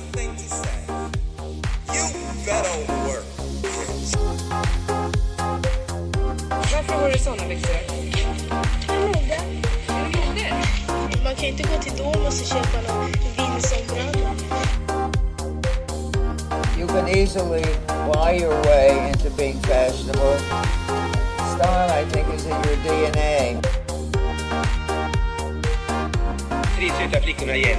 one thing to say. You better work. Varför har du såna byxor? Mode. Är det mode? Man kan ju inte gå till Domus och köpa någon Vinson-brallor. You can easily buy your way into being fashionable. Style, I think, is in your DNA. tre söta flickorna igen.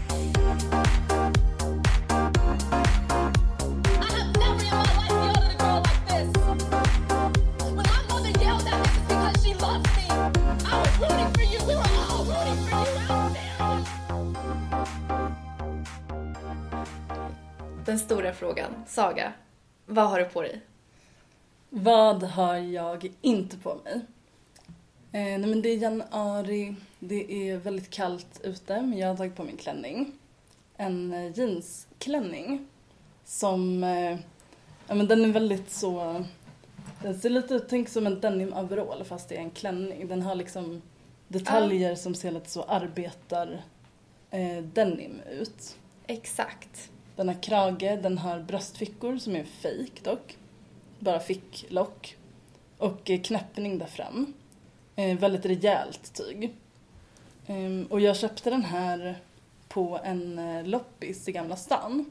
Frågan. Saga, vad har du på dig? Vad har jag inte på mig? Eh, nej men det är januari, det är väldigt kallt ute men jag har tagit på mig en klänning. En eh, jeansklänning som, eh, ja men den är väldigt så, den ser lite ut, tänk som en denim overall fast det är en klänning. Den har liksom detaljer som ser lite så arbetar eh, denim ut. Exakt. Den har krage, den har bröstfickor som är fake dock. Bara ficklock. Och eh, knäppning där fram. Eh, väldigt rejält tyg. Ehm, och jag köpte den här på en eh, loppis i Gamla stan.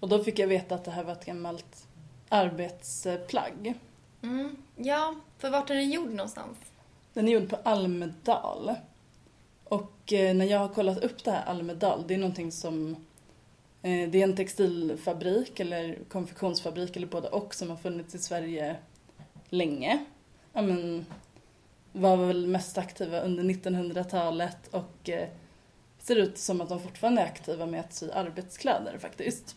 Och då fick jag veta att det här var ett gammalt arbetsplagg. Mm. Ja, för vart är den gjord någonstans? Den är gjord på Almedal. Och eh, när jag har kollat upp det här Almedal, det är någonting som eh, det är en textilfabrik eller konfektionsfabrik eller både och som har funnits i Sverige länge. Ja, men, var väl mest aktiva under 1900-talet och eh, ser ut som att de fortfarande är aktiva med att sy arbetskläder faktiskt.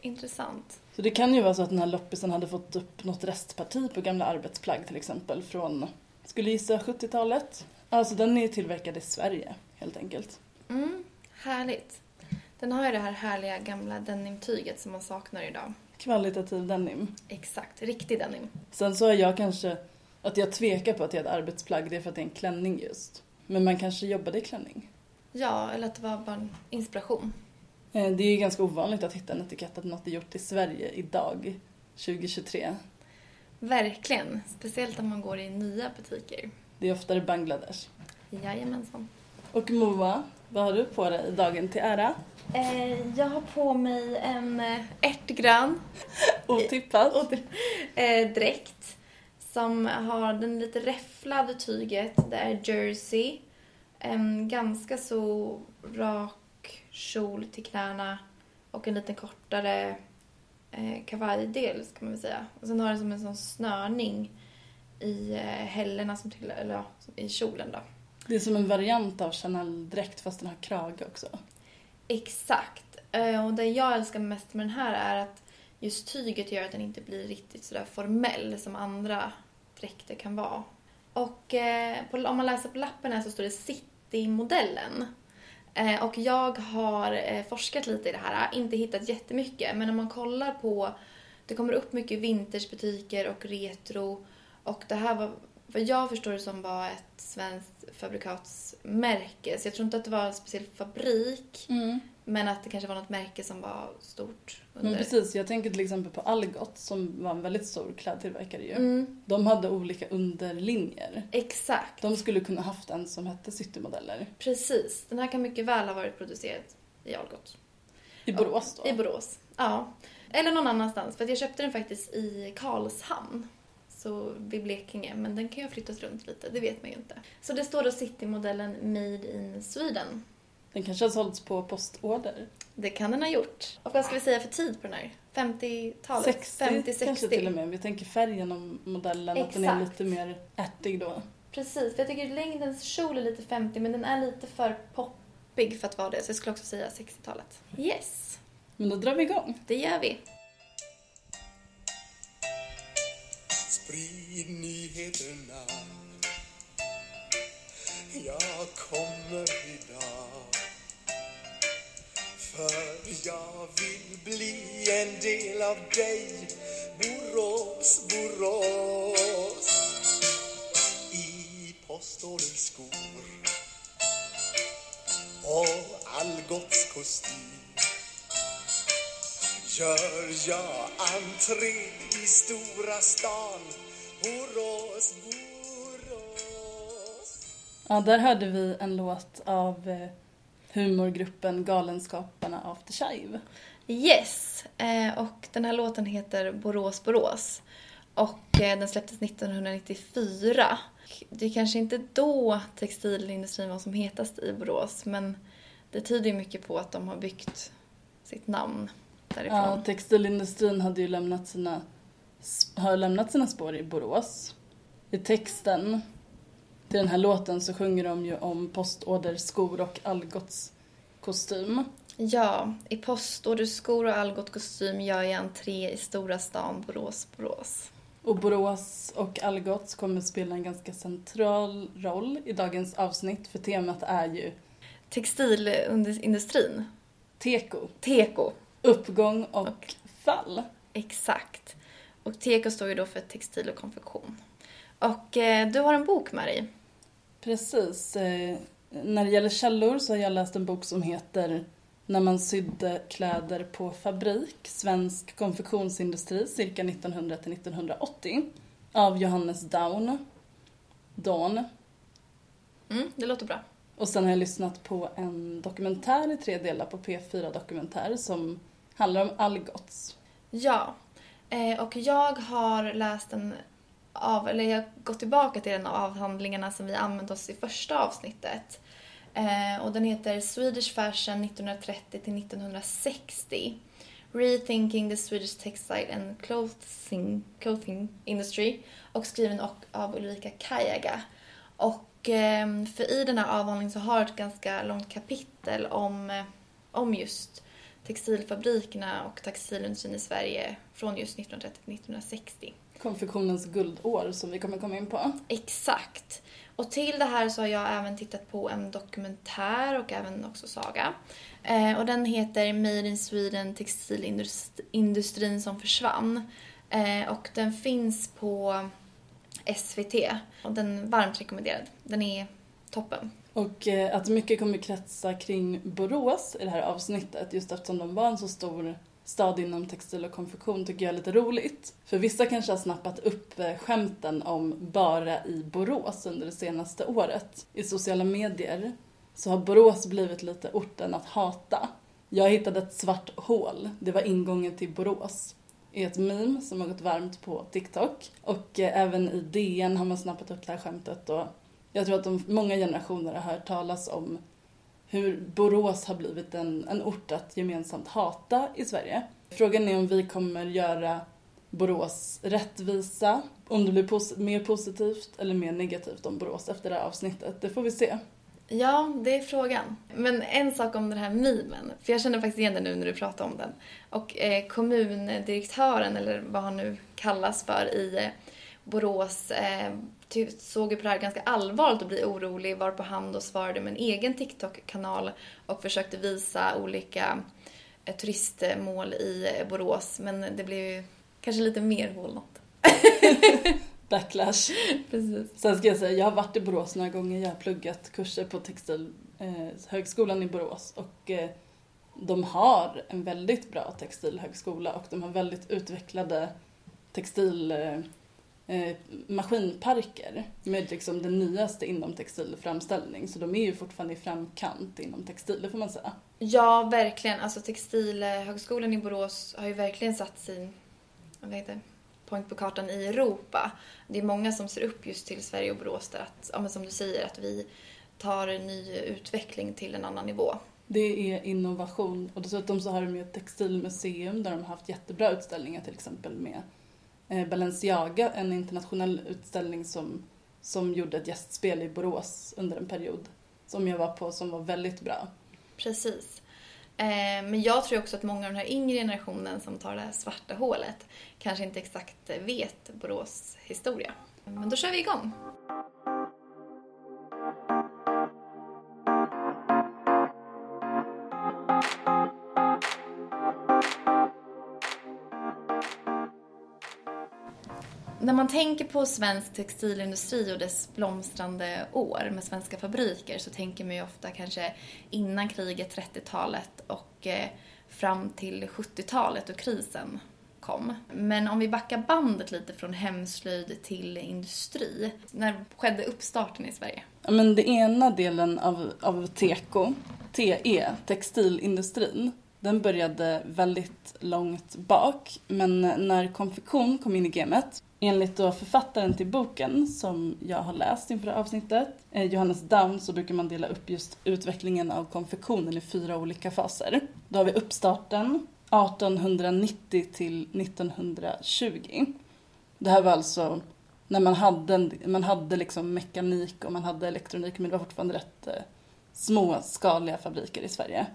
Intressant. Så det kan ju vara så att den här loppisen hade fått upp något restparti på gamla arbetsplagg till exempel från, skulle gissa 70-talet. Alltså den är tillverkad i Sverige helt enkelt. Mm, härligt. Den har ju det här härliga gamla denimtyget som man saknar idag. Kvalitativ denim. Exakt, riktig denim. Sen så har jag kanske, att jag tvekar på att det är ett arbetsplagg, det är för att det är en klänning just. Men man kanske jobbade i klänning. Ja, eller att det var bara en inspiration. Eh, Det är ju ganska ovanligt att hitta en etikett att något är gjort i Sverige idag, 2023. Verkligen. Speciellt om man går i nya butiker. Det är oftare Bangladesh. Jajamensan. Och Moa, vad har du på dig dagen till ära? Eh, jag har på mig en eh, ärtgrön Otippat. och, eh, dräkt som har den lite räfflade tyget. Det är jersey. En ganska så rak kjol till knäna och en lite kortare eh, kavajdel ska man väl säga. Och sen har den som en sån snörning i eh, hällorna som till, eller ja, i kjolen då. Det är som en variant av Chanel-dräkt fast den har krage också. Exakt. Eh, och det jag älskar mest med den här är att just tyget gör att den inte blir riktigt sådär formell som andra dräkter kan vara. Och eh, på, om man läser på lappen här så står det City-modellen. Eh, och jag har forskat lite i det här, inte hittat jättemycket, men om man kollar på, det kommer upp mycket vintagebutiker och retro och det här var, vad jag förstår det som var ett svenskt fabrikatsmärke, så jag tror inte att det var en speciell fabrik, men att det kanske var något märke som var stort under... Men precis, jag tänker till exempel på Algot som var en väldigt stor klädtillverkare ju. Mm, De hade olika underlinjer. exakt. De skulle kunna haft en som hette Citymodeller. Precis. Den här kan mycket väl ha varit producerad i Algot. I Borås då. I Borås, ja. Eller någon annanstans, för att jag köpte den faktiskt i Karlshamn. Så vid Blekinge, men den kan ju ha flyttats runt lite, det vet man ju inte. Så det står då City-modellen Made in Sweden. Den kanske har sålts på postorder. Det kan den ha gjort. Och vad ska vi säga för tid på den här? 50-talet? 60 kanske 50-60? till och med. Vi tänker färgen om modellen, att den är Exakt. lite mer ärtig då. Precis, för jag tycker längdens kjol är lite 50 men den är lite för poppig för att vara det. Så jag skulle också säga 60-talet. Yes, Men då drar vi igång. det gör vi. Sprid nyheterna. Jag kommer idag. För jag vill bli en del av dig. Borås, Borås I postorderns skor och Algots kostym gör jag entré i stora stan Borås, Borås Ja, där hörde vi en låt av eh, humorgruppen Galenskaparna After Shave. Yes, eh, och den här låten heter Borås Borås. Och eh, den släpptes 1994. Det är kanske inte då textilindustrin var som hetast i Borås, men det tyder ju mycket på att de har byggt sitt namn därifrån. Ja, textilindustrin hade ju lämnat sina, har lämnat sina spår i Borås. I texten till den här låten så sjunger de ju om postorderskor och Algots kostym. Ja, i postorderskor och Algot kostym gör jag entré i stora stan Borås, Borås. Och Borås och Algots kommer spela en ganska central roll i dagens avsnitt för temat är ju Textilindustrin, teko, teko, uppgång och fall. exakt. Och teko står ju då för textil och konfektion. Och eh, du har en bok med dig. Precis. Eh, när det gäller källor så har jag läst en bok som heter När man sydde kläder på fabrik, svensk konfektionsindustri cirka 1900 till 1980 av Johannes Daun. Dawn. Mm, det låter bra. Och sen har jag lyssnat på en dokumentär i tre delar på P4 Dokumentär som handlar om Algots. Ja, eh, och jag har läst en av, eller jag har gått tillbaka till en av avhandlingarna som vi använde oss i första avsnittet. Eh, och den heter Swedish Fashion 1930 till 1960. Rethinking the Swedish Textile and Clothing, clothing Industry och skriven och, av Ulrika Kajaga. Och eh, för i den här avhandlingen så har ett ganska långt kapitel om, eh, om just textilfabrikerna och textilindustrin i Sverige från just 1930 till 1960. Konfektionens guldår som vi kommer komma in på. Exakt. Och till det här så har jag även tittat på en dokumentär och även också saga. Eh, och den heter Made in Sweden textilindustrin som försvann. Eh, och den finns på SVT. Och den är varmt rekommenderad. Den är toppen. Och eh, att mycket kommer kretsa kring Borås i det här avsnittet just eftersom de var en så stor stad inom textil och konfektion tycker jag är lite roligt. För vissa kanske har snappat upp eh, skämten om bara i Borås under det senaste året. I sociala medier så har Borås blivit lite orten att hata. Jag hittade ett svart hål, det var ingången till Borås. I ett meme som har gått varmt på TikTok. Och eh, även i DN har man snappat upp det här skämtet och jag tror att de, många generationer har hört talas om hur Borås har blivit en, en ort att gemensamt hata i Sverige. Frågan är om vi kommer göra Borås rättvisa, om det blir pos- mer positivt eller mer negativt om Borås efter det här avsnittet. Det får vi se. Ja, det är frågan. Men en sak om den här memen, för jag känner faktiskt igen den nu när du pratar om den. Och eh, kommundirektören, eller vad han nu kallas för, i eh, Borås eh, såg ju på det här ganska allvarligt och blev orolig varpå han då svarade med en egen TikTok-kanal och försökte visa olika eh, turistmål i eh, Borås. Men det blev ju kanske lite mer hålnat. Backlash. Precis. Sen ska jag säga, jag har varit i Borås några gånger. Jag har pluggat kurser på Textilhögskolan i Borås och eh, de har en väldigt bra textilhögskola och de har väldigt utvecklade textil eh, maskinparker med liksom det nyaste inom textilframställning. Så de är ju fortfarande i framkant inom textil, det får man säga. Ja, verkligen. Alltså Textilhögskolan i Borås har ju verkligen satt sin vad heter, point på kartan i Europa. Det är många som ser upp just till Sverige och Borås där att, ja, men som du säger, att vi tar en ny utveckling till en annan nivå. Det är innovation och dessutom så har de ju ett textilmuseum där de har haft jättebra utställningar till exempel med Eh, Balenciaga, en internationell utställning som, som gjorde ett gästspel i Borås under en period som jag var på som var väldigt bra. Precis. Eh, men jag tror också att många av den här yngre generationen som tar det här svarta hålet kanske inte exakt vet Borås historia. Men då kör vi igång. När man tänker på svensk textilindustri och dess blomstrande år med svenska fabriker så tänker man ju ofta kanske innan kriget, 30-talet och eh, fram till 70-talet och krisen kom. Men om vi backar bandet lite från hemslöjd till industri. När skedde uppstarten i Sverige? Ja, men den ena delen av, av teko, TE, textilindustrin, den började väldigt långt bak. Men när konfektion kom in i gamet, enligt då författaren till boken som jag har läst inför avsnittet, eh, Johannes Down, så brukar man dela upp just utvecklingen av konfektionen i fyra olika faser. Då har vi uppstarten 1890 till 1920. Det här var alltså när man hade, man hade liksom mekanik och man hade elektronik men det var fortfarande rätt eh, småskaliga fabriker i Sverige.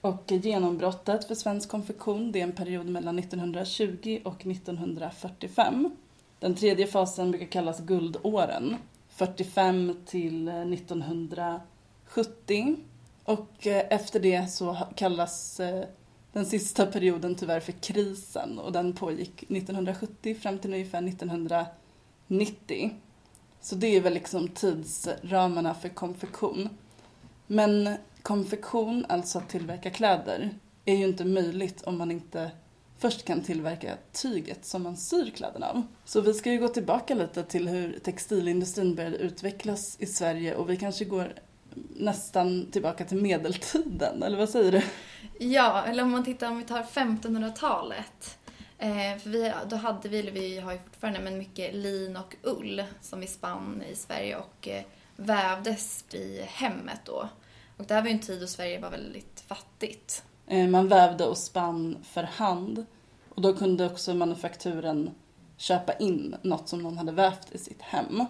Och genombrottet för svensk konfektion det är en period mellan 1920 och 1945. Den tredje fasen brukar kallas guldåren. 45 till 1970. Och eh, efter det så kallas eh, den sista perioden tyvärr för krisen och den pågick 1970 fram till ungefär 1990. Så det är väl liksom tidsramarna för konfektion. Men konfektion, alltså att tillverka kläder, är ju inte möjligt om man inte först kan tillverka tyget som man syr kläderna av. Så vi ska ju gå tillbaka lite till hur textilindustrin började utvecklas i Sverige och vi kanske går nästan tillbaka till medeltiden, eller vad säger du? Ja, eller om man tittar om vi tar 1500-talet. Eh, för vi, då hade vi, eller vi har ju fortfarande, men mycket lin och ull som vi spann i Sverige och eh, vävdes i hemmet då. Och det här var ju en tid då Sverige var väldigt fattigt. Eh, Man vävde och spann för hand och då kunde också manufakturen köpa in något som någon hade vävt i sitt hem.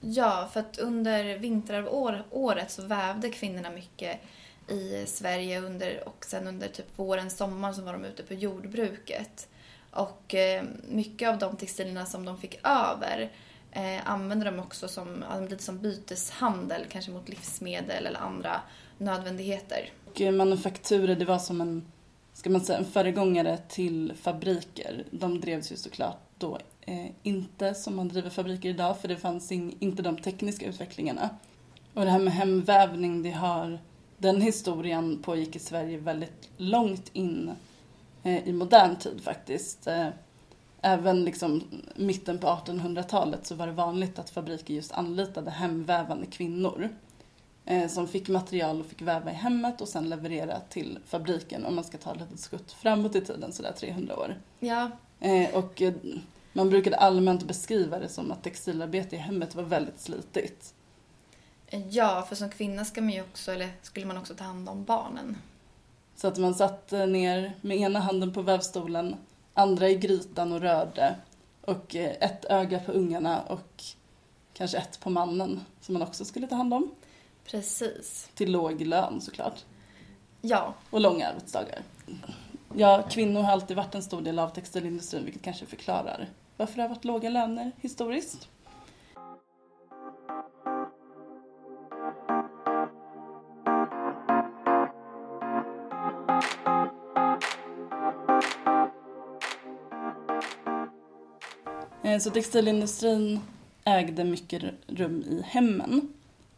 Ja, för att under vinteråret så vävde kvinnorna mycket i Sverige under, och sen under typ våren, sommaren så var de ute på jordbruket. Och eh, mycket av de textilerna som de fick över eh, använde dem också som, lite som byteshandel, kanske mot livsmedel eller andra nödvändigheter. Och manufakturer, det var som en, ska man säga, en föregångare till fabriker. De drevs ju såklart då eh, inte som man driver fabriker idag för det fanns in, inte de tekniska utvecklingarna. Och det här med hemvävning, det har, den historien pågick i Sverige väldigt långt in eh, i modern tid faktiskt. Eh, Eh, även liksom mitten på 1800-talet så var det vanligt att fabriker just anlitade hemvävande kvinnor eh, som fick material och fick väva i hemmet och sen leverera till fabriken om man ska ta ett litet skutt framåt i tiden, sådär 300 år. Ja, Eh, och eh, man brukade allmänt beskriva det som att textilarbete i hemmet var väldigt slitigt. ja, för som kvinna ska man ju också, eller skulle man också ta hand om barnen. Så att man satt eh, ner med ena handen på vävstolen, andra i grytan och rörde och eh, ett öga på ungarna och kanske ett på mannen som man också skulle ta hand om. Precis. Till låg lön såklart. Ja, och långa arbetsdagar. Ja, kvinnor har alltid varit en stor del av textilindustrin vilket kanske förklarar varför det har varit låga löner historiskt. Så textilindustrin ägde mycket rum i hemmen.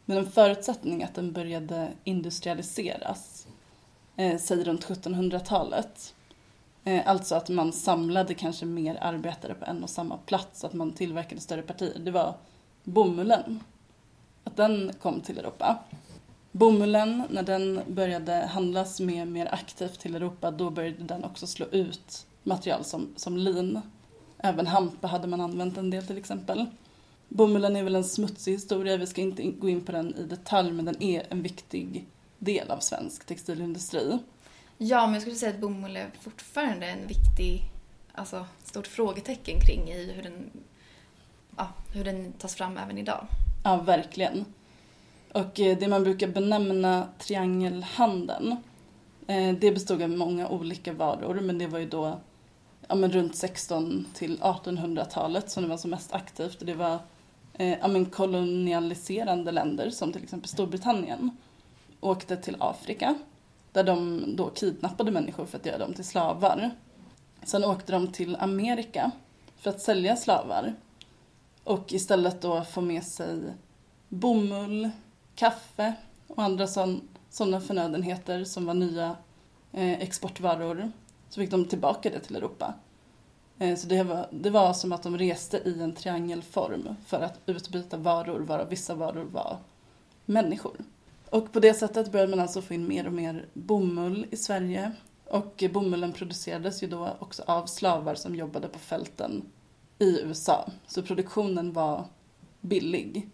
Men en förutsättning att den började industrialiseras, eh, säg runt 1700-talet. Eh, alltså att man samlade kanske mer arbetare på en och samma plats, att man tillverkade större partier. Det var bomullen. Att den kom till Europa. Bomullen, när den började handlas med mer aktivt till Europa, då började den också slå ut material som, som lin. Även hampa hade man använt en del till exempel. Bomullen är väl en smutsig historia, vi ska inte in- gå in på den i detalj, men den är en viktig del av svensk textilindustri. Ja, men jag skulle säga att bomull är fortfarande en viktig, alltså stort frågetecken kring i hur den, ja, hur den tas fram även idag. Ja, verkligen. Och eh, det man brukar benämna triangelhandeln, eh, det bestod av många olika varor, men det var ju då ja, men runt 16 till 1800-talet som det var som mest aktivt. Och det var eh, ja, men kolonialiserande länder som till exempel Storbritannien åkte till Afrika där de då kidnappade människor för att göra dem till slavar. Sen åkte de till Amerika för att sälja slavar och istället då få med sig bomull, kaffe och andra sådana förnödenheter som var nya eh, exportvaror så fick de tillbaka det till Europa. Eh, så det var, det var som att de reste i en triangelform för att utbyta varor, varav vissa varor var människor. Och på det sättet började man alltså få in mer och mer bomull i Sverige. Och bomullen producerades ju då också av slavar som jobbade på fälten i USA. Så produktionen var billig.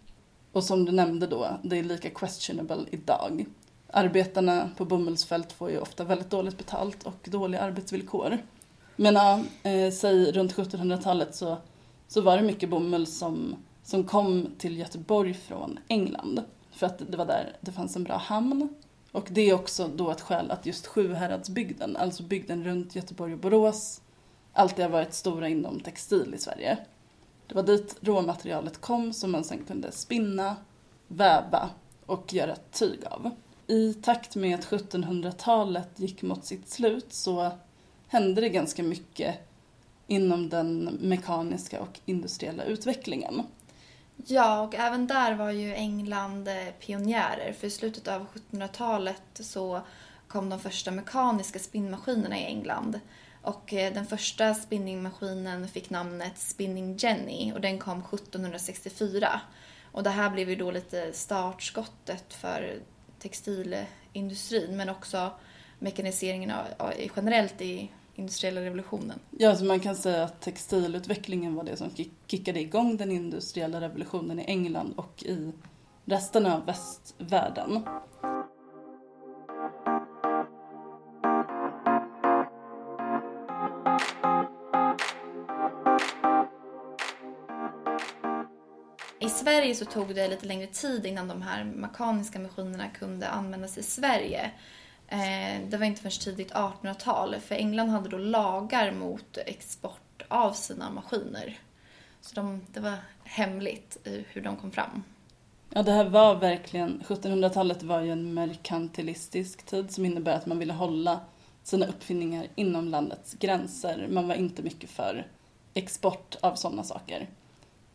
Och som du nämnde då, det är lika questionable idag. Arbetarna på bomullsfält får ju ofta väldigt dåligt betalt och dåliga arbetsvillkor. Men ja, eh, säg runt 1700-talet så, så var det mycket bomull som, som kom till Göteborg från England. För att det var där det fanns en bra hamn. Och det är också då ett skäl att just Sjuhäradsbygden, alltså bygden runt Göteborg och Borås, alltid har varit stora inom textil i Sverige. Det var dit råmaterialet kom som man sen kunde spinna, väva och göra tyg av. I takt med att 1700-talet gick mot sitt slut så hände det ganska mycket inom den mekaniska och industriella utvecklingen. Ja, och även där var ju England eh, pionjärer. För i slutet av 1700-talet så kom de första mekaniska spinnmaskinerna i England. Och eh, den första spinningmaskinen fick namnet Spinning Jenny och den kom 1764. Och det här blev ju då lite startskottet för textilindustrin men också mekaniseringen av, av, generellt i industriella revolutionen. Ja, så man kan säga att textilutvecklingen var det som kickade igång den industriella revolutionen i England och i resten av västvärlden. I Sverige så tog det lite längre tid innan de här mekaniska maskinerna kunde användas i Sverige. Eh, det var inte förrän tidigt 1800-tal, för England hade då lagar mot export av sina maskiner. Så de, det var hemligt hur de kom fram. Ja, det här var verkligen, 1700-talet var ju en merkantilistisk tid som innebär att man ville hålla sina uppfinningar inom landets gränser. Man var inte mycket för export av sådana saker.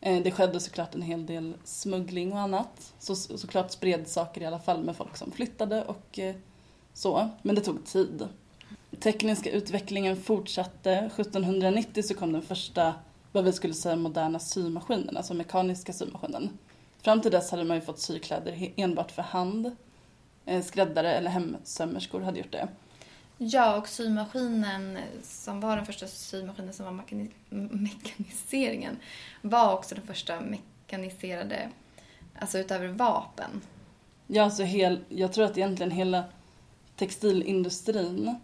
Eh, det skedde såklart en hel del smuggling och annat. Så, såklart spred saker i alla fall med folk som flyttade och eh, så, men det tog tid. Tekniska utvecklingen fortsatte. 1790 så kom den första, vad vi skulle säga moderna symaskinen, alltså mekaniska symaskinen. Fram till dess hade man ju fått sykläder enbart för hand. Eh, skräddare eller hemsömmerskor hade gjort det. Ja, och symaskinen som var den första symaskinen som var mekani mekaniseringen var också den första mekaniserade, alltså utöver vapen. Ja, alltså hel, jag tror att egentligen hela textilindustrin,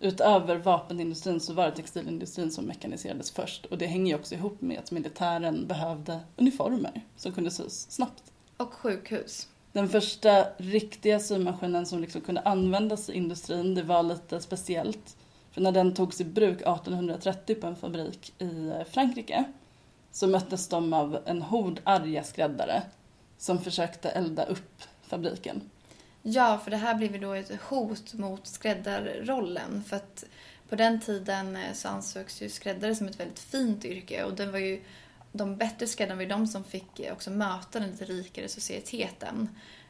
utöver vapenindustrin så var det textilindustrin som mekaniserades först. Och det hänger ju också ihop med att militären behövde uniformer som kunde sys snabbt. Och sjukhus. Den första riktiga symaskinen som liksom kunde användas i industrin, det var lite speciellt. För när den togs i bruk 1830 på en fabrik i eh, Frankrike så möttes de av en hord arga skräddare som försökte elda upp fabriken. Ja, för det här blev ju då ett hot mot skräddarrollen. För att på den tiden eh, så ansågs ju skräddare som ett väldigt fint yrke och den var ju de bättre skräddarna var ju de som fick eh, också möta den lite rikare societeten.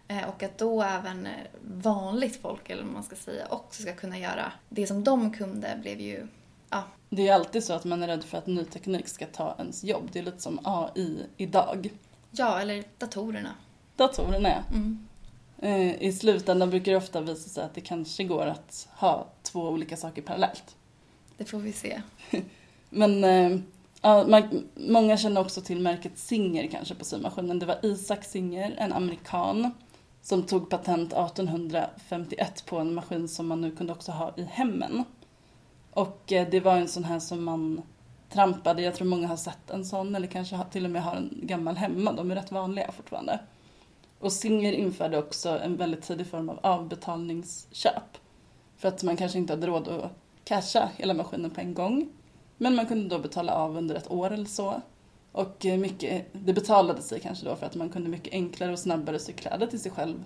Eh, och att då även vanligt folk, eller vad man ska säga, också ska kunna göra det som de kunde blev ju, ja. Det är alltid så att man är rädd för att ny teknik ska ta ens jobb. Det är lite som AI idag. Ja, eller datorerna. Datorerna, ja. Mm. Eh, I slutändan brukar det ofta visa sig att det kanske går att ha två olika saker parallellt. Det får vi se. Men Ja, man, många känner också till märket Singer kanske på symaskinen. Det var Isaac Singer, en amerikan, som tog patent 1851 på en maskin som man nu kunde också ha i hemmen. Och eh, det var en sån här som man trampade, jag tror många har sett en sån eller kanske till och med har en gammal hemma, de är rätt vanliga fortfarande. Och Singer införde också en väldigt tidig form av avbetalningsköp. För att man kanske inte hade råd att casha hela maskinen på en gång. Men man kunde då betala av under ett år eller så. Och eh, mycket, det betalade sig kanske då för att man kunde mycket enklare och snabbare sy kläder till sig själv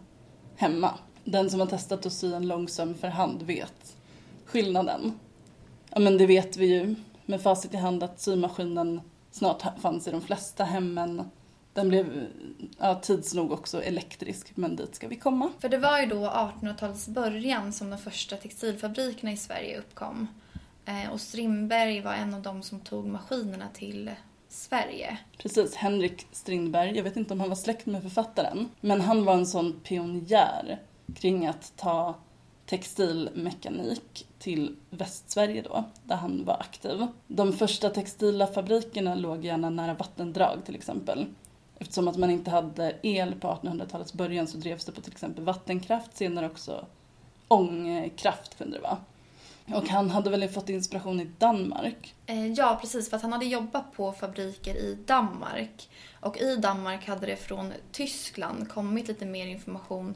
hemma. Den som har testat att sy en långsöm för hand vet skillnaden. Ja men det vet vi ju med facit i hand att symaskinen snart fanns i de flesta hemmen. Den blev ja, tids nog också elektrisk, men dit ska vi komma. För det var ju då 1800-talets början som de första textilfabrikerna i Sverige uppkom. Eh, och Strindberg var en av de som tog maskinerna till Sverige. Precis, Henrik Strindberg, jag vet inte om han var släkt med författaren, men han var en sån pionjär kring att ta textilmekanik till Västsverige då, där han var aktiv. De första textila fabrikerna låg gärna nära vattendrag till exempel. Eftersom att man inte hade el på 1800-talets början så drevs det på till exempel vattenkraft, senare också ångkraft kunde det vara. Och han hade väl fått inspiration i Danmark. Eh, ja, precis. För att han hade jobbat på fabriker i Danmark. Och i Danmark hade det från Tyskland kommit lite mer information.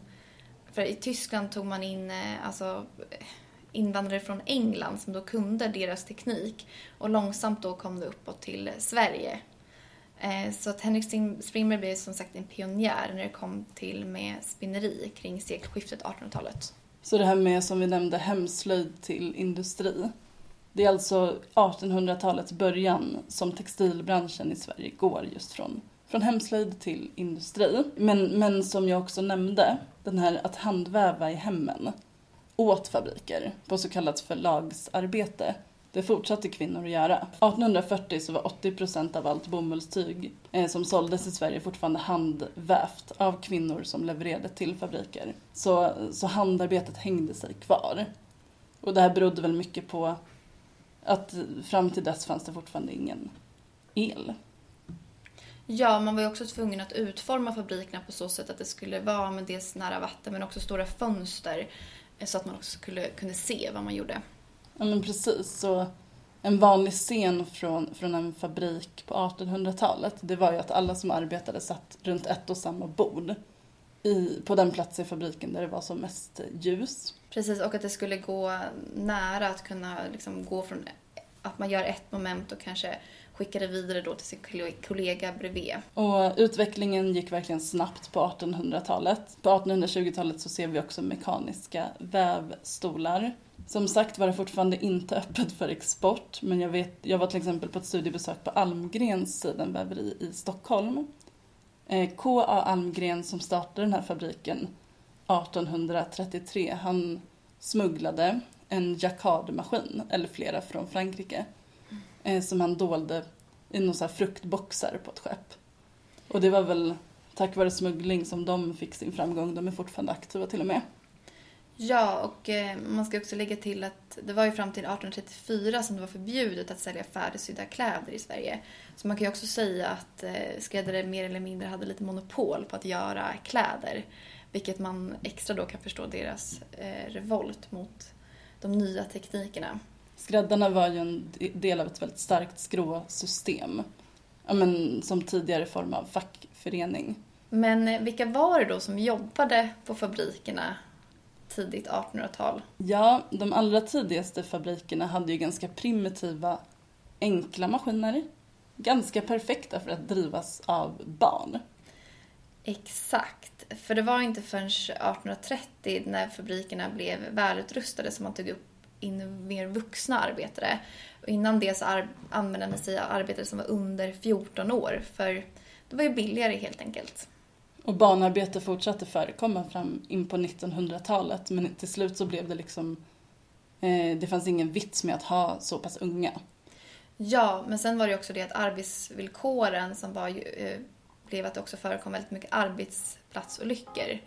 För i Tyskland tog man in eh, alltså, invandrare från England som då kunde deras teknik. Och långsamt då kom det uppåt till Sverige. Eh, så att Henrik Springberg blev som sagt en pionjär när det kom till med spinneri kring sekelskiftet 1800-talet. Så det här med, som vi nämnde, hemslöjd till industri. Det är alltså 1800-talets början som textilbranschen i Sverige går just från, från hemslöjd till industri. Men, men som jag också nämnde, den här att handväva i hemmen åt fabriker på så kallat förlagsarbete. Det fortsatte kvinnor att göra. 1840 så var 80% av allt bomullstyg eh, som såldes i Sverige fortfarande handvävt av kvinnor som levererade till fabriker. Så, så handarbetet hängde sig kvar. Och det här berodde väl mycket på att fram till dess fanns det fortfarande ingen el. Ja, man var ju också tvungen att utforma fabrikerna på så sätt att det skulle vara med dels nära vatten men också stora fönster eh, så att man också skulle, kunde se vad man gjorde. Ja men precis. Så en vanlig scen från, från en fabrik på 1800-talet det var ju att alla som arbetade satt runt ett och samma bord. I, på den plats i fabriken där det var som mest ljus. Precis, och att det skulle gå nära att kunna liksom gå från att man gör ett moment och kanske skickar det vidare då till sin kolle- kollega bredvid. Och utvecklingen gick verkligen snabbt på 1800-talet. På 1820-talet så ser vi också mekaniska vävstolar. Som sagt var det fortfarande inte öppet för export, men jag, vet, jag var till exempel på ett studiebesök på Almgrens sidenväveri i Stockholm. Eh, K.A. Almgren som startade den här fabriken 1833, han smugglade en jacquardmaskin, eller flera från Frankrike, eh, som han dolde i några så här fruktboxar på ett skepp. Och det var väl tack vare smuggling som de fick sin framgång. De är fortfarande aktiva till och med. Ja, och eh, man ska också lägga till att det var ju fram till 1834 som det var förbjudet att sälja färdigsydda kläder i Sverige. Så man kan ju också säga att eh, skräddare mer eller mindre hade lite monopol på att göra kläder. Vilket man extra då kan förstå deras eh, revolt mot de nya teknikerna. Skräddarna var ju en de- del av ett väldigt starkt skråsystem. Ja, men, som tidigare form av fackförening. Men vilka var det då som jobbade på fabrikerna tidigt 1800-tal? Ja, de allra tidigaste fabrikerna hade ju ganska primitiva, enkla maskiner. Ganska perfekta för att drivas av barn. Exakt. För det var inte förrän 1830 när fabrikerna blev välutrustade som man tog upp in mer vuxna arbetare. Och innan det så använde man sig av arbetare som var under 14 år för det var ju billigare helt enkelt. Och barnarbete fortsatte förekomma fram in på 1900-talet men till slut så blev det liksom eh, det fanns ingen vits med att ha så pass unga. Ja, men sen var det också det att arbetsvillkoren som var ju, eh, blev att det också förekom väldigt mycket arbetsplatsolyckor.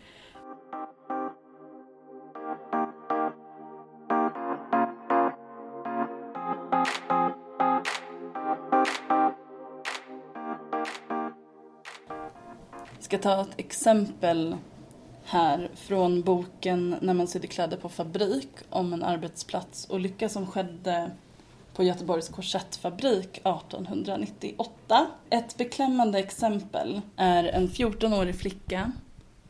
Ska ta ett exempel här från boken När man sydde kläder på fabrik om en arbetsplatsolycka som skedde på Göteborgs korsettfabrik 1898. Ett beklämmande exempel är en 14-årig flicka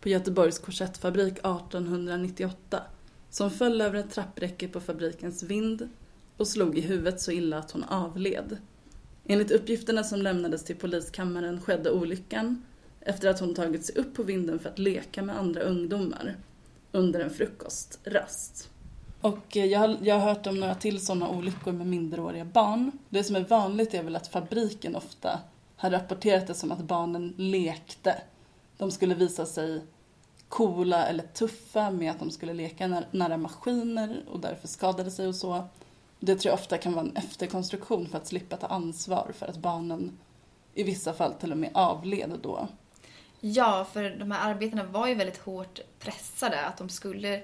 på Göteborgs korsettfabrik 1898 som föll över ett trappräcke på fabrikens vind och slog i huvudet så illa att hon avled. Enligt uppgifterna som lämnades till poliskammaren skedde olyckan efter att hon tagit sig upp på vinden för att leka med andra ungdomar under en frukostrast. Och eh, jag har, jag har hört om några till sådana olyckor med minderåriga barn. Det som är vanligt är väl att fabriken ofta har rapporterat det som att barnen lekte. De skulle visa sig coola eller tuffa med att de skulle leka nära maskiner och därför skadade sig och så. Det tror jag ofta kan vara en efterkonstruktion för att slippa ta ansvar för att barnen i vissa fall till och med avled då. Ja, för de här arbetena var ju väldigt hårt pressade. Att de skulle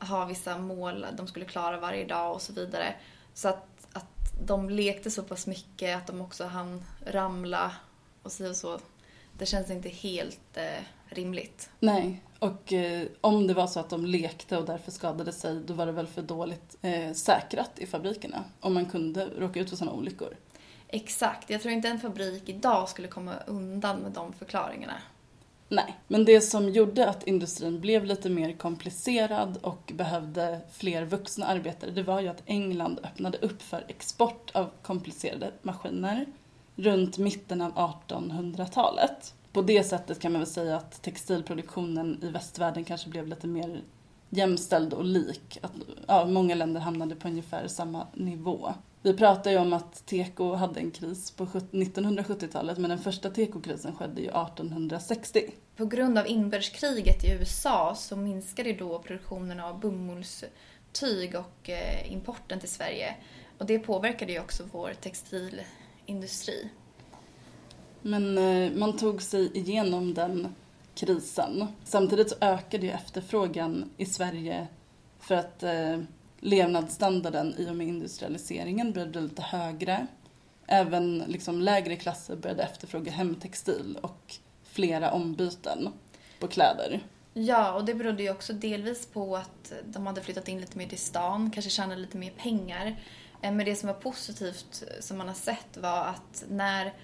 ha vissa mål, de skulle klara varje dag och så vidare. Så att, att de lekte så pass mycket att de också hann ramla och så och så. Det känns inte helt eh, rimligt. Nej, och eh, om det var så att de lekte och därför skadade sig då var det väl för dåligt eh, säkrat i fabrikerna om man kunde råka ut för sådana olyckor. Exakt. Jag tror inte en fabrik idag skulle komma undan med de förklaringarna. Nej, men det som gjorde att industrin blev lite mer komplicerad och behövde fler vuxna arbetare det var ju att England öppnade upp för export av komplicerade maskiner runt mitten av 1800-talet. På det sättet kan man väl säga att textilproduktionen i västvärlden kanske blev lite mer jämställd och lik. Att, ja, många länder hamnade på ungefär samma nivå. Vi pratar ju om att teko hade en kris på 1970-talet men den första tekokrisen skedde ju 1860. På grund av inbördeskriget i USA så minskade då produktionen av bomullstyg och eh, importen till Sverige. Och det påverkade ju också vår textilindustri. Men eh, man tog sig igenom den krisen. Samtidigt så ökade ju efterfrågan i Sverige för att eh, levnadsstandarden i och med industrialiseringen började bli lite högre. Även liksom lägre klasser började efterfråga hemtextil och flera ombyten på kläder. Ja, och det berodde ju också delvis på att de hade flyttat in lite mer till stan, kanske tjänade lite mer pengar. Eh, men det som var positivt eh, som man har sett var att när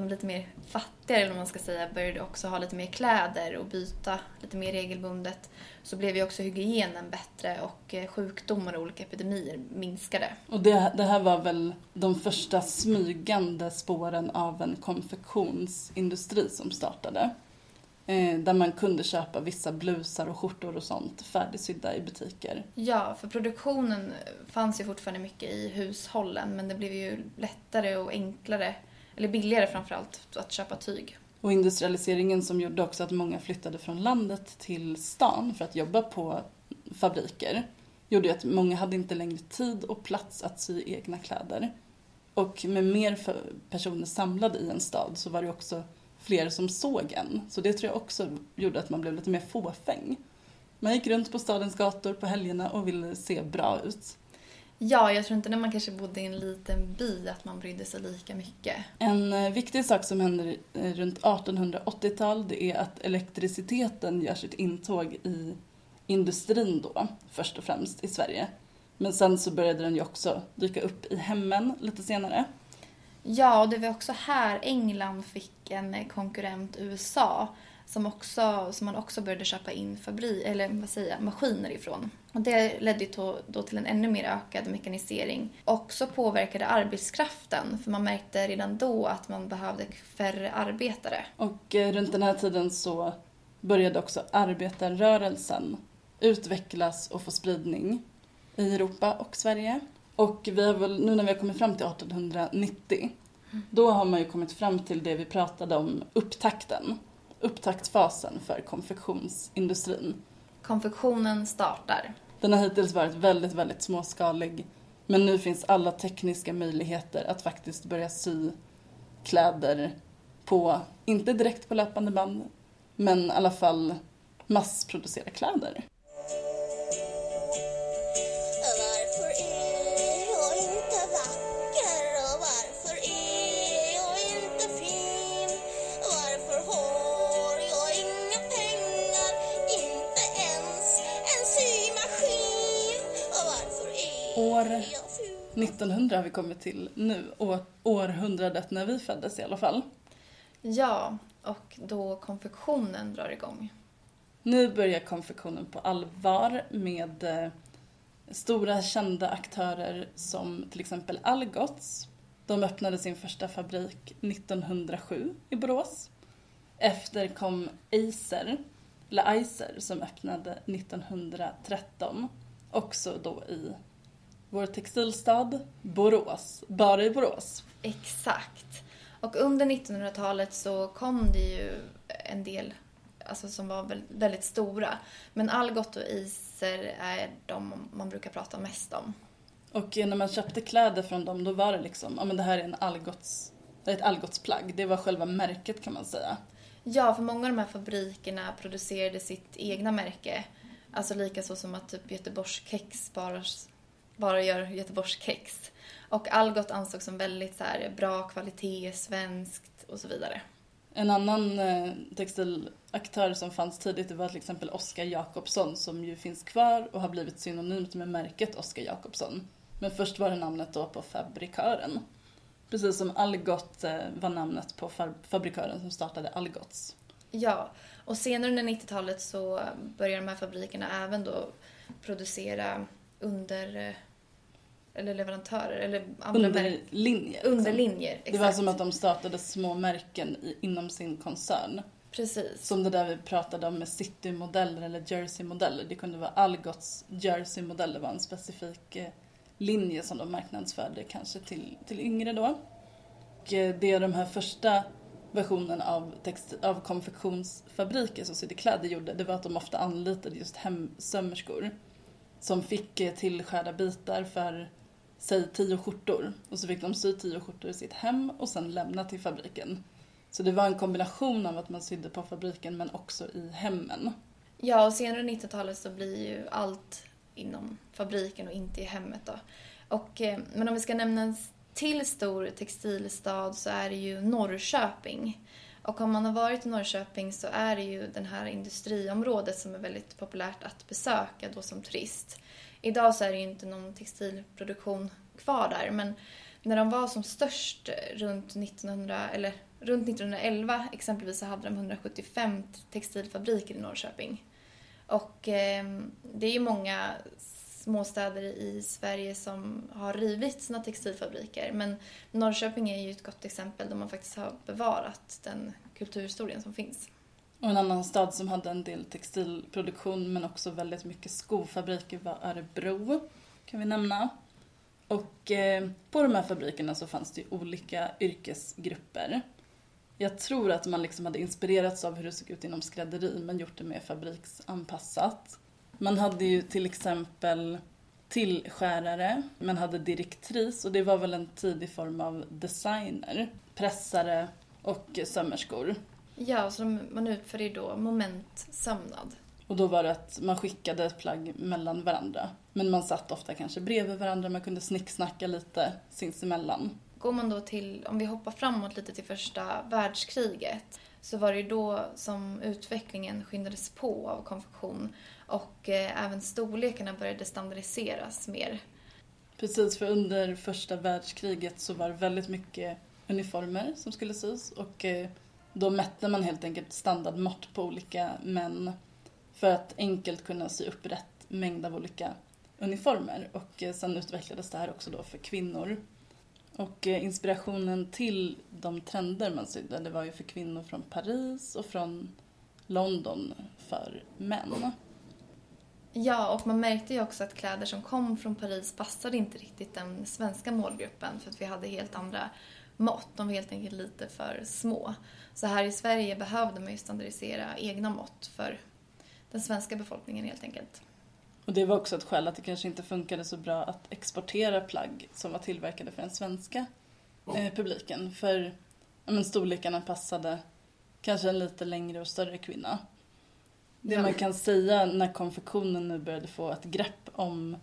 de lite mer fattigare, eller man ska säga, började också ha lite mer kläder och byta lite mer regelbundet så blev ju också hygienen bättre och eh, sjukdomar och olika epidemier minskade. Och det, det här var väl de första smygande spåren av en konfektionsindustri som startade. Eh, där man kunde köpa vissa blusar och skjortor och sånt färdigsydda i butiker. Ja, för produktionen fanns ju fortfarande mycket i hushållen men det blev ju lättare och enklare, eller billigare framförallt, att köpa tyg. Och industrialiseringen som gjorde också att många flyttade från landet till stan för att jobba på fabriker gjorde ju att många hade inte längre tid och plats att sy egna kläder. Och med mer personer samlade i en stad så var det också fler som såg en. Så det tror jag också gjorde att man blev lite mer fåfäng. Man gick runt på stadens gator på helgerna och ville se bra ut. Ja, jag tror inte när man kanske bodde i en liten by att man brydde sig lika mycket. En eh, viktig sak som händer eh, runt 1880-tal det är att elektriciteten gör sitt intåg i industrin då, först och främst i Sverige. Men sen så började den ju också dyka upp i hemmen lite senare. Ja, och det var också här England fick en eh, konkurrent USA som, också, som man också började köpa in fabri, eller vad säger jag, maskiner ifrån. Och det ledde då, då till en ännu mer ökad mekanisering. Också påverkade arbetskraften, för man märkte redan då att man behövde färre arbetare. Och eh, runt den här tiden så började också arbetarrörelsen utvecklas och få spridning i Europa och Sverige. Och vi har väl, nu när vi har kommit fram till 1890, då har man ju kommit fram till det vi pratade om, upptakten. Upptaktfasen för konfektionsindustrin. Konfektionen startar. Den har hittills varit väldigt, väldigt småskalig. Men nu finns alla tekniska möjligheter att faktiskt börja sy kläder på, inte direkt på löpande band, men i alla fall massproducera kläder. År jag ful? 1900 har vi kommit till nu, år, århundradet när vi föddes i alla fall. Ja, och då konfektionen drar igång. Nu börjar konfektionen på allvar med eh, stora kända aktörer som till exempel Algots. De öppnade sin första fabrik 1907 i Borås. Efter kom Eiser, eller Eiser som öppnade 1913. också då i vår textilstad Borås, bara i Borås. Exakt. Och under 1900-talet så kom det ju en del alltså, som var väl- väldigt stora. Men Algot och Iser är de man brukar prata mest om. Och när man köpte kläder från dem då var det liksom, ja men det här är en Algots, det är ett Algotsplagg. Det var själva märket kan man säga. Ja, för många av de här fabrikerna producerade sitt egna märke. Alltså lika så som att typ Göteborgs kex bara, bara gör Göteborgs kex. Och Algot ansågs som väldigt så här, bra kvalitet, svenskt och så vidare. En annan eh, textilaktör som fanns tidigt var till exempel Oskar Jakobsson som ju finns kvar och har blivit synonymt med märket Oskar Jakobsson. Men först var det namnet då på fabrikören. Precis som Algot eh, var namnet på fab- fabrikören som startade Algots. Ja, och senare under 90-talet så började de här fabrikerna även då producera under... Eller leverantörer, eller andra. Underlinjer. liksom. Underlinjer, exakt. Det var som att de startade små märken i, inom sin koncern. Precis. Som det där vi pratade om med City-modeller eller Jersey-modeller. Det kunde vara Algots Jersey-modeller var en specifik eh, linje som de marknadsförde kanske till, till yngre då. Och eh, det är de här första versionen av, text, av konfektionsfabriker som Citykläder gjorde, det var att de ofta anlitade just hemsömmerskor. Som fick eh, tillskärda bitar för, säg tio skjortor. Och så fick de sy tio skjortor i sitt hem och sen lämna till fabriken. Så det var en kombination av att man sydde på fabriken men också i hemmen. Ja, och senare 90-talet så blir ju allt inom fabriken och inte i hemmet då. Och, eh, men om vi ska nämna en till stor textilstad så är det ju Norrköping. Och om man har varit i Norrköping så är det ju det här industriområdet som är väldigt populärt att besöka då som turist. Idag så är det ju inte någon textilproduktion kvar där men när de var som störst runt 1900, eller runt 1911 exempelvis så hade de 175 textilfabriker i Norrköping. Och eh, det är ju många småstäder i Sverige som har rivit sina textilfabriker. Men Norrköping är ju ett gott exempel där man faktiskt har bevarat den kulturhistorien som finns. Och en annan stad som hade en del textilproduktion men också väldigt mycket skofabriker var Örebro, kan vi nämna. Och eh, på de här fabrikerna så fanns det ju olika yrkesgrupper. Jag tror att man liksom hade inspirerats av hur det såg ut inom skrädderi men gjort det mer fabriksanpassat. Man hade ju till exempel tillskärare, man hade direktris och det var väl en tidig form av designer, pressare och sömmerskor. Ja, så de, man utför ju då momentsömnad. Och då var det att man skickade ett plagg mellan varandra. Men man satt ofta kanske bredvid varandra, man kunde snicksnacka lite sinsemellan. Går man då till, om vi hoppar framåt lite till första världskriget, så var det ju då som utvecklingen skyndades på av konfektion och eh, även storlekarna började standardiseras mer. Precis, för under första världskriget så var det väldigt mycket uniformer som skulle sys och eh, då mätte man helt enkelt standardmått på olika män för att enkelt kunna sy upp rätt mängd av olika uniformer och eh, sen utvecklades det här också då för kvinnor. Och eh, inspirationen till de trender man sydde det var ju för kvinnor från Paris och från London för män. Ja, och man märkte ju också att kläder som kom från Paris passade inte riktigt den svenska målgruppen för att vi hade helt andra mått. De var helt enkelt lite för små. Så här i Sverige behövde man ju standardisera egna mått för den svenska befolkningen helt enkelt. Och det var också ett skäl att det kanske inte funkade så bra att exportera plagg som var tillverkade för den svenska eh, publiken. För men, storlekarna passade kanske en lite längre och större kvinna. Det Ja. man kan säga när konfektionen nu började få ett grepp om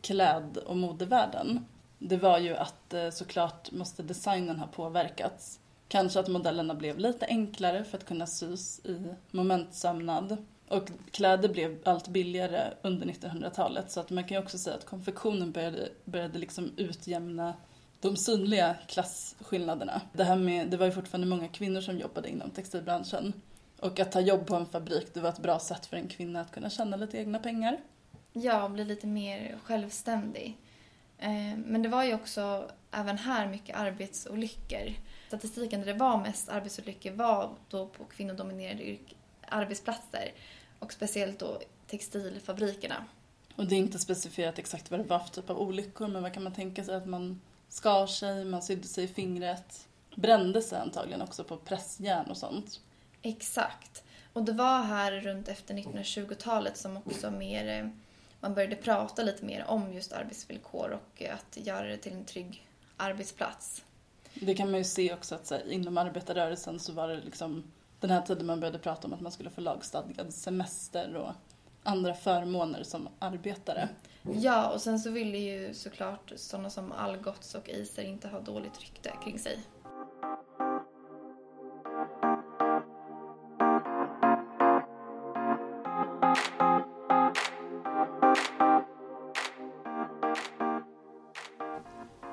kläd och modevärlden det var ju att eh, såklart måste designen ha påverkats. Kanske att modellerna blev lite enklare för att kunna sys i momentsömnad. Och kläder blev allt billigare under 1900-talet så att man kan ju också säga att konfektionen började, började liksom utjämna de synliga klasskillnaderna. Det, här med, det var ju fortfarande många kvinnor som jobbade inom textilbranschen. Och att ta jobb på en fabrik det var ett bra sätt för en kvinna att kunna tjäna lite egna pengar. Ja, och bli lite mer självständig. Eh, men det var ju också även här mycket arbetsolyckor. Statistiken där det var mest arbetsolyckor var då på kvinnodominerade arbetsplatser och speciellt då textilfabrikerna. Och det är inte specifierat exakt vad det var för typ av olyckor men vad kan man tänka sig att man skar sig, man sydde sig i fingret, brände sig antagligen också på pressjärn och sånt. Exakt. Och det var här runt efter 1920-talet som också mer, eh, man började prata lite mer om just arbetsvillkor och att göra det till en trygg arbetsplats. Det kan man ju se också att så här, inom arbetarrörelsen så var det liksom den här tiden man började prata om att man skulle få lagstadgad semester och andra förmåner som arbetare. Ja, och sen så ville ju såklart sådana som Algots och Eiser inte ha dåligt rykte kring sig.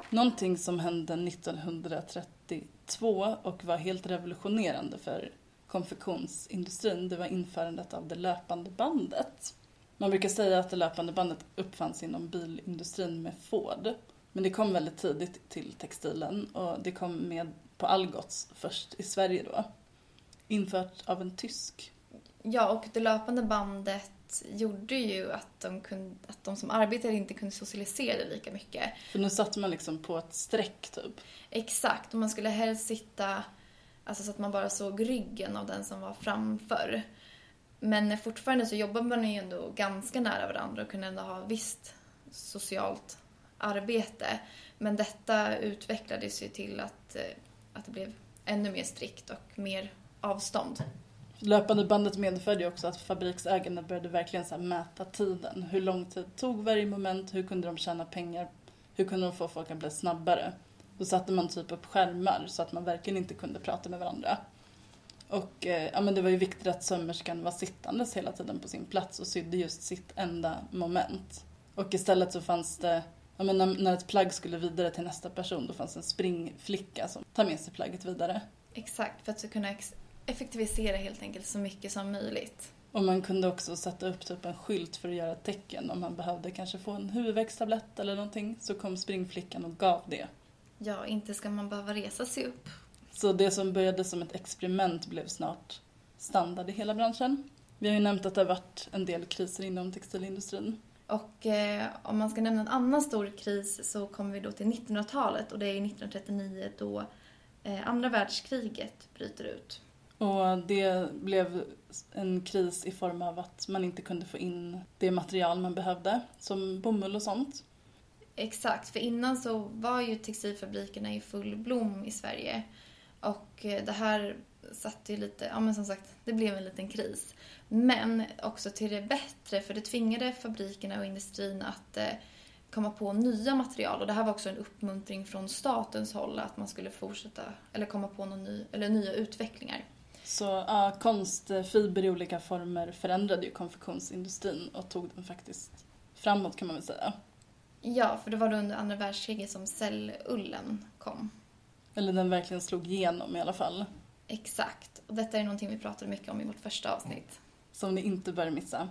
Någonting som hände 1932 och var helt revolutionerande för konfektionsindustrin, det var införandet av det löpande bandet. Man brukar säga att det löpande bandet uppfanns inom bilindustrin med Ford. Men det kom väldigt tidigt till textilen och det kom med på Algots först i Sverige då. Infört av en tysk. Ja, och det löpande bandet gjorde ju att de, kunde, att de som arbetade inte kunde socialisera lika mycket. För nu satt man liksom på ett streck typ. Exakt, och man skulle helst sitta alltså så att man bara såg ryggen av den som var framför. Men fortfarande så jobbar man ju ändå ganska nära varandra och kunde ändå ha visst socialt arbete. Men detta utvecklades ju till att, eh, att det blev ännu mer strikt och mer avstånd. Löpande bandet medförde ju också att fabriksägarna började verkligen så här mäta tiden. Hur lång tid tog varje moment? Hur kunde de tjäna pengar? Hur kunde de få folk att bli snabbare? Då satte man typ upp skärmar så att man verkligen inte kunde prata med varandra. Och eh, ja, men det var ju viktigt att sömmerskan var sittandes hela tiden på sin plats och sydde just sitt enda moment. Och istället så fanns det, ja, men när, när ett plagg skulle vidare till nästa person då fanns en springflicka som tar med sig plagget vidare. Exakt, för att kunna ex- effektivisera helt enkelt så mycket som möjligt. Och man kunde också sätta upp typ en skylt för att göra tecken om man behövde kanske få en huvudvärkstablett eller någonting så kom springflickan och gav det. Ja, inte ska man behöva resa sig upp. Så det som började som ett experiment blev snart standard i hela branschen. Vi har ju nämnt att det har varit en del kriser inom textilindustrin. Och eh, om man ska nämna en annan stor kris så kommer vi då till 1900-talet och det är 1939 då eh, andra världskriget bryter ut. Och det blev en kris i form av att man inte kunde få in det material man behövde, som bomull och sånt. Exakt, för innan så var ju textilfabrikerna i full blom i Sverige. Och eh, det här satte ju lite, ja men som sagt, det blev en liten kris. Men också till det bättre, för det tvingade fabrikerna och industrin att eh, komma på nya material. Och det här var också en uppmuntring från statens håll att man skulle fortsätta, eller komma på någon ny, eller nya utvecklingar. Så ja, konstfiber i olika former förändrade ju konfektionsindustrin och tog den faktiskt framåt kan man väl säga. Ja, för det var då under andra världskriget som cellullen kom. Eller den verkligen slog igenom i alla fall. Exakt. Och detta är någonting vi pratade mycket om i vårt första avsnitt. Som ni inte bör missa.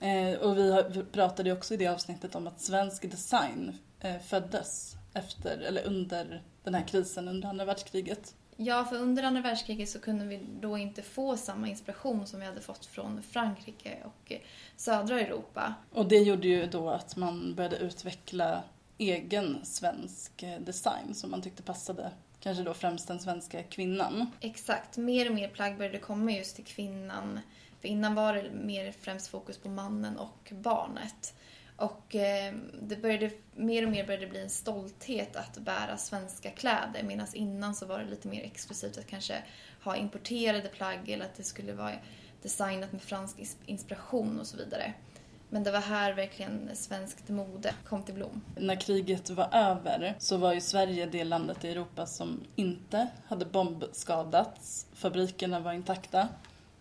Eh, och vi, har, vi pratade också i det avsnittet om att svensk design eh, föddes efter, eller under den här krisen under andra världskriget. Ja, för under andra världskriget så kunde vi då inte få samma inspiration som vi hade fått från Frankrike och eh, södra Europa. Och det gjorde ju då att man började utveckla egen svensk eh, design som man tyckte passade kanske då främst den svenska kvinnan. Exakt. Mer och mer plagg började komma just till kvinnan. För innan var det mer främst fokus på mannen och barnet. Och eh, det började, mer och mer började bli en stolthet att bära svenska kläder medan innan så var det lite mer exklusivt att kanske ha importerade plagg eller att det skulle vara designat med fransk inspiration och så vidare. Men det var här verkligen svenskt mode kom till blom. När kriget var över så var ju Sverige det landet i Europa som inte hade bombskadats. Fabrikerna var intakta.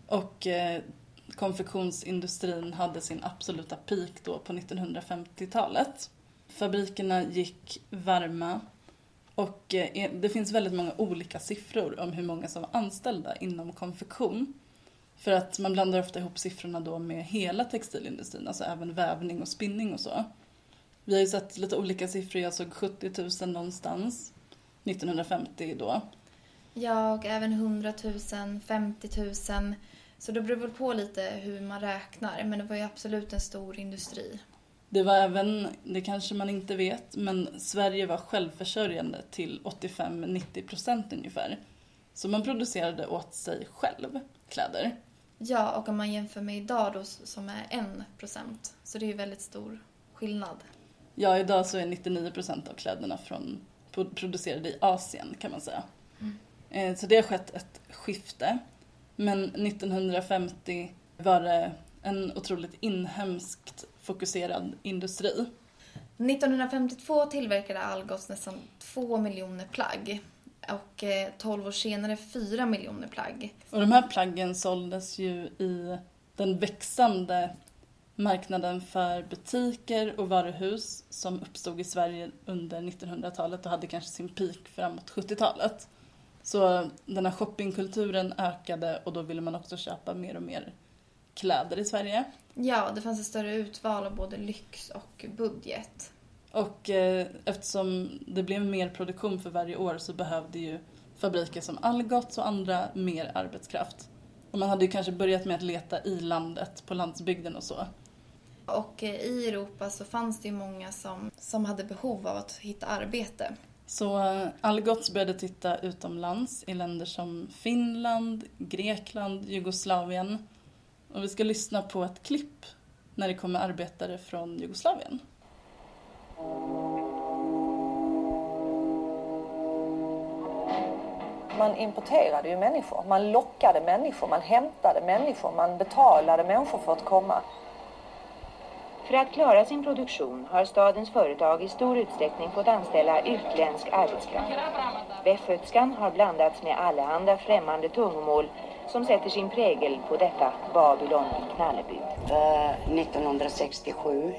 Och eh, konfektionsindustrin hade sin absoluta peak då på 1950-talet. Fabrikerna gick varma och eh, e- det finns väldigt många olika siffror om hur många som var anställda inom konfektion. För att man blandar ofta ihop siffrorna då med hela textilindustrin, alltså även vävning och spinning och så. Vi har ju sett lite olika siffror, jag såg 70 000 någonstans 1950 då. Ja, och även 100 000, 50 000. Så det beror väl på lite hur man räknar, men det var ju absolut en stor industri. Det var även, det kanske man inte vet, men Sverige var självförsörjande till 85-90 procent ungefär. Så man producerade åt sig själv kläder. Ja, och om man jämför med idag då som är en procent. Så det är ju väldigt stor skillnad. Ja, idag så är 99 procent av kläderna från, pro- producerade i Asien kan man säga. Eh, Så det har skett ett skifte. Men 1950 var det en otroligt inhemskt fokuserad industri. 1952 tillverkade Algots nästan 2 miljoner plagg. Och eh, 12 år senare 4 miljoner plagg. Och de här plaggen såldes ju i den växande marknaden för butiker och varuhus som uppstod i Sverige under 1900-talet och hade kanske sin peak framåt 70-talet. Så den här shoppingkulturen ökade och då ville man också köpa mer och mer kläder i Sverige. Ja, det fanns ett större utval av både lyx och budget. Och eh, eftersom det blev mer produktion för varje år så behövde ju fabriker som Algots och andra mer arbetskraft. Och man hade ju kanske börjat med att leta i landet, på landsbygden och så. Och eh, i Europa så fanns det ju många som, som hade behov av att hitta arbete. Så eh, Algots började titta utomlands i länder som Finland, Grekland, Jugoslavien. Och vi ska lyssna på ett klipp när det kommer arbetare från Jugoslavien. Man importerade ju människor, man lockade människor, man hämtade människor, man betalade människor för att komma. För att klara sin produktion har stadens företag i stor utsträckning fått anställa utländsk arbetskraft. Västgötskan har blandats med allehanda främmande tungomål som sätter sin prägel på detta Babylon i Knalleby. 1967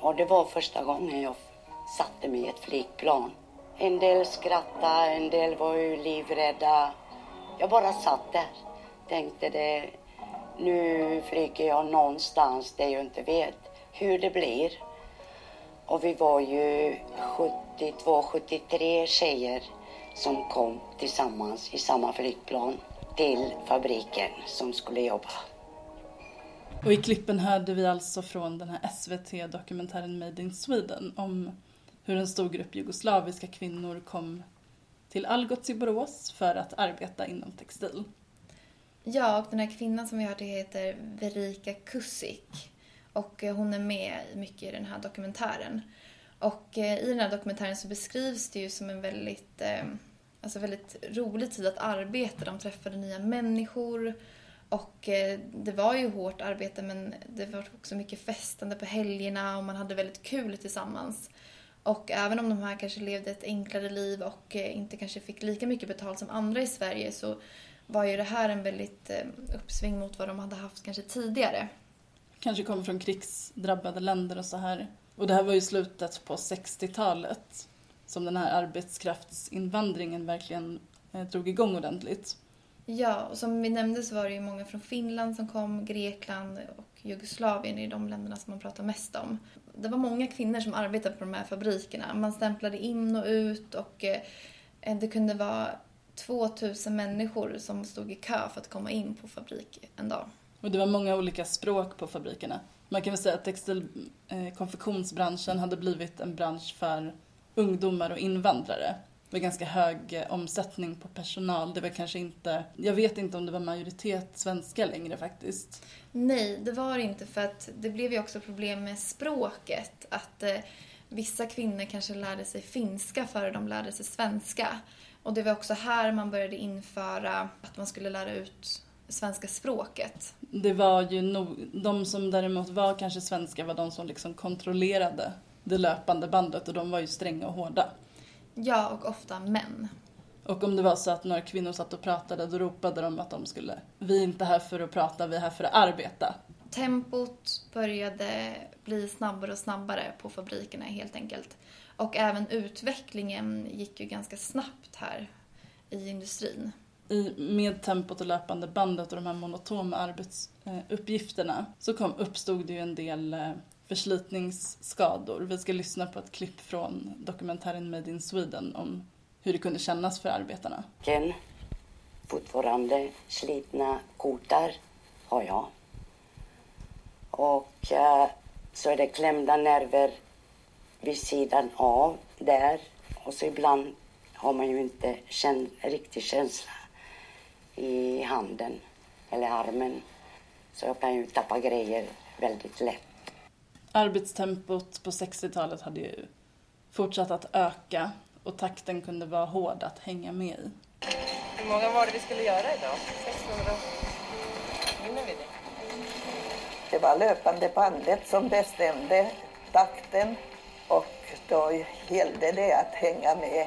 och det var första gången jag satte mig i ett flygplan. En del skrattade, en del var ju livrädda. Jag bara satt där. Tänkte det, nu flyger jag någonstans där jag inte vet hur det blir. Och vi var ju 72, 73 tjejer som kom tillsammans i samma flygplan till fabriken som skulle jobba. Och i klippen hörde vi alltså från den här SVT-dokumentären Made in Sweden om hur en stor grupp jugoslaviska kvinnor kom till Algots i Borås för att arbeta inom textil. Ja, och den här kvinnan som vi hörde heter Verika Kusik. Och eh, hon är med mycket i den här dokumentären. Och eh, i den här dokumentären så beskrivs det ju som en väldigt, eh, alltså väldigt rolig tid att arbeta. De träffade nya människor. Och det var ju hårt arbete men det var också mycket festande på helgerna och man hade väldigt kul tillsammans. Och även om de här kanske levde ett enklare liv och inte kanske fick lika mycket betalt som andra i Sverige så var ju det här en väldigt uppsving mot vad de hade haft kanske tidigare. Kanske kom från krigsdrabbade länder och så här. Och det här var ju slutet på 60-talet som den här arbetskraftsinvandringen verkligen eh, drog igång ordentligt. Ja, och som vi nämnde så var det ju många från Finland som kom, Grekland och Jugoslavien är de länderna som man pratar mest om. Det var många kvinnor som arbetade på de här fabrikerna. Man stämplade in och ut och eh, det kunde vara 2000 människor som stod i kö för att komma in på fabrik en dag. Och det var många olika språk på fabrikerna. Man kan väl säga att textil eh, konfektionsbranschen hade blivit en bransch för ungdomar och invandrare. Det var ganska hög eh, omsättning på personal. Det var kanske inte, jag vet inte om det var majoritet svenska längre faktiskt. Nej, det var det inte för att det blev ju också problem med språket. Att eh, vissa kvinnor kanske lärde sig finska före de lärde sig svenska. Och det var också här man började införa att man skulle lära ut svenska språket. Det var ju nog, de som däremot var kanske svenska var de som liksom kontrollerade det löpande bandet och de var ju stränga och hårda. Ja, och ofta män. Och om det var så att några kvinnor satt och pratade då ropade de att de skulle, vi är inte här för att prata, vi är här för att arbeta. Tempot började bli snabbare och snabbare på fabrikerna helt enkelt. Och även utvecklingen gick ju ganska snabbt här i industrin. I, med tempot och löpande bandet och de här monotona arbetsuppgifterna så kom, uppstod det ju en del eh, förslitningsskador. Vi ska lyssna på ett klipp från dokumentären Made in Sweden om hur det kunde kännas för arbetarna. Ken, fortfarande slitna kotar har jag. Och eh, så är det klämda nerver vid sidan av där. Och så ibland har man ju inte känd, riktig känsla i handen eller armen. Så jag kan ju tappa grejer väldigt lätt. Arbetstempot på 60-talet hade ju fortsatt att öka och takten kunde vara hård att hänga med i. Hur många var det vi skulle göra idag? 600? Minns vi det? Det var löpande bandet som bestämde takten och då gällde det att hänga med.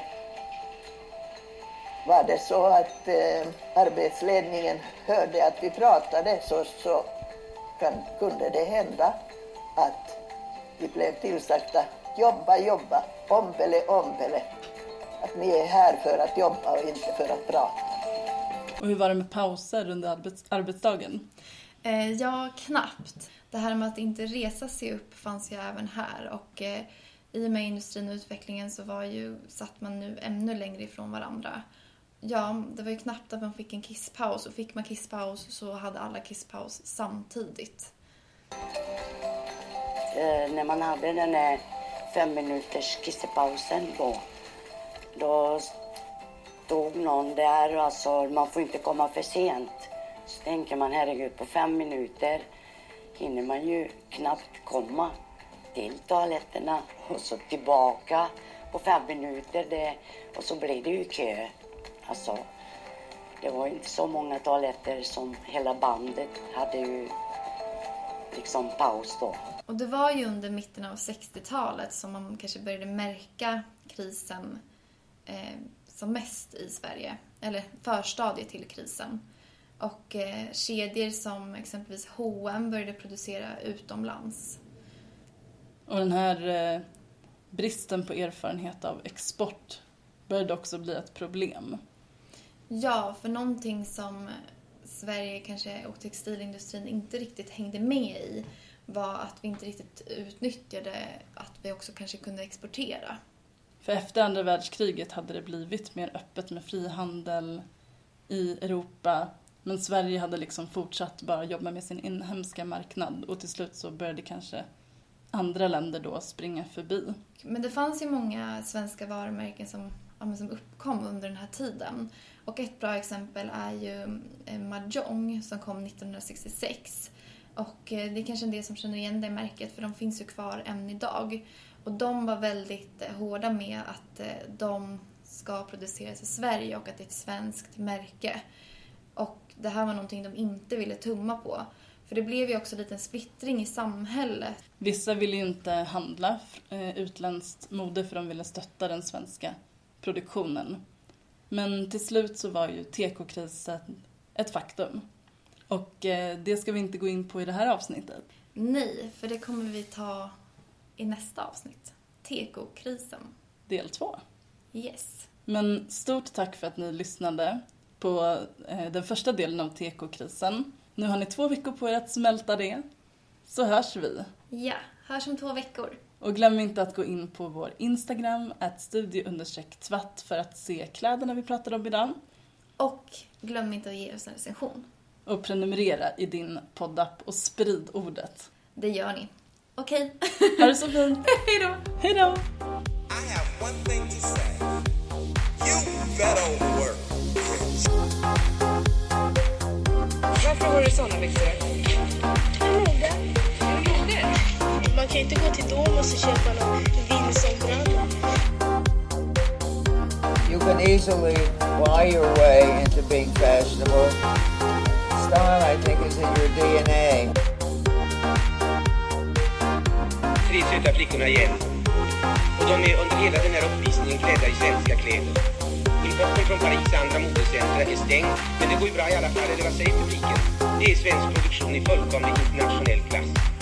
Var det så att eh, arbetsledningen hörde att vi pratade så, så kan, kunde det hända att vi blev tillsagda jobba, jobba, ombele, ombele. Att ni är här för att jobba och inte för att prata. Och hur var det med pauser under arbets arbetsdagen? Eh, ja, knappt. Det här med att inte resa sig upp fanns ju även här och eh, i och med industrin och utvecklingen så var ju, satt man nu ännu längre ifrån varandra. Ja, det var ju knappt att man fick en kisspaus och fick man kisspaus så hade alla kisspaus samtidigt. Eh, när man hade den här fem minuters kissepausen då, då stod någon där och alltså, man får inte komma för sent. Så tänker man, herregud, på fem minuter hinner man ju knappt komma till toaletterna och så tillbaka på fem minuter. Det, och så blir det ju kö. Alltså, det var inte så många toaletter som hela bandet hade ju liksom paus då. Och det var ju under mitten av 60-talet som man kanske började märka krisen eh, som mest i Sverige. Eller förstadiet till krisen. Och eh, kedjor som exempelvis H&M började producera utomlands. Och den här eh, bristen på erfarenhet av export började också bli ett problem. Ja, för någonting som Sverige kanske och textilindustrin inte riktigt hängde med i var att vi inte riktigt utnyttjade att vi också kanske kunde exportera. För efter andra världskriget hade det blivit mer öppet med frihandel i Europa. Men Sverige hade liksom fortsatt bara jobba med sin inhemska marknad och till slut så började kanske andra länder då springa förbi. Men det fanns ju många svenska varumärken som, ja, som uppkom under den här tiden. Och ett bra exempel är ju eh, Mahjong som kom 1966. Och eh, det är kanske en del som känner igen det märket för de finns ju kvar än idag. Och de var väldigt eh, hårda med att de ska produceras i Sverige och att det är ett svenskt märke. Och det här var någonting de inte ville tumma på. För det blev ju också en liten splittring i samhället. Vissa ville ju inte handla utländskt mode för de ville stötta den svenska produktionen. Men till slut så var ju tekokrisen ett faktum. Och eh, det ska vi inte gå in på i det här avsnittet. Nej, för det kommer vi ta i nästa avsnitt. Tekokrisen. Del två. Yes. Men stort tack för att ni lyssnade på eh, den första delen av tekokrisen. Nu har ni två veckor på er att smälta det. Så hörs vi. Ja, hörs om två veckor. Och glöm inte att gå in på vår Instagram, tvatt för att se kläderna vi pratade om idag. Och glöm inte att ge oss en recension. Och prenumerera i din poddapp och sprid ordet. Det gör ni. Okej. Ha det så fint. Hej då. Hej då. I have one thing to say. You better work. Varför har du såna byxor? Mode. Man kan inte gå till Domus och köpa någon Vinson-brallor. You can easily buy your way into being fashionable. Style, I think, is in your DNA. Tre söta flickorna igen. Och de är under hela den här uppvisningen klädda i svenska kläder. Importen från Paris andra modecentra är stängd, men det går ju bra i alla fall, eller vad säger publiken? Det är svensk produktion i fullkomlig internationell klass.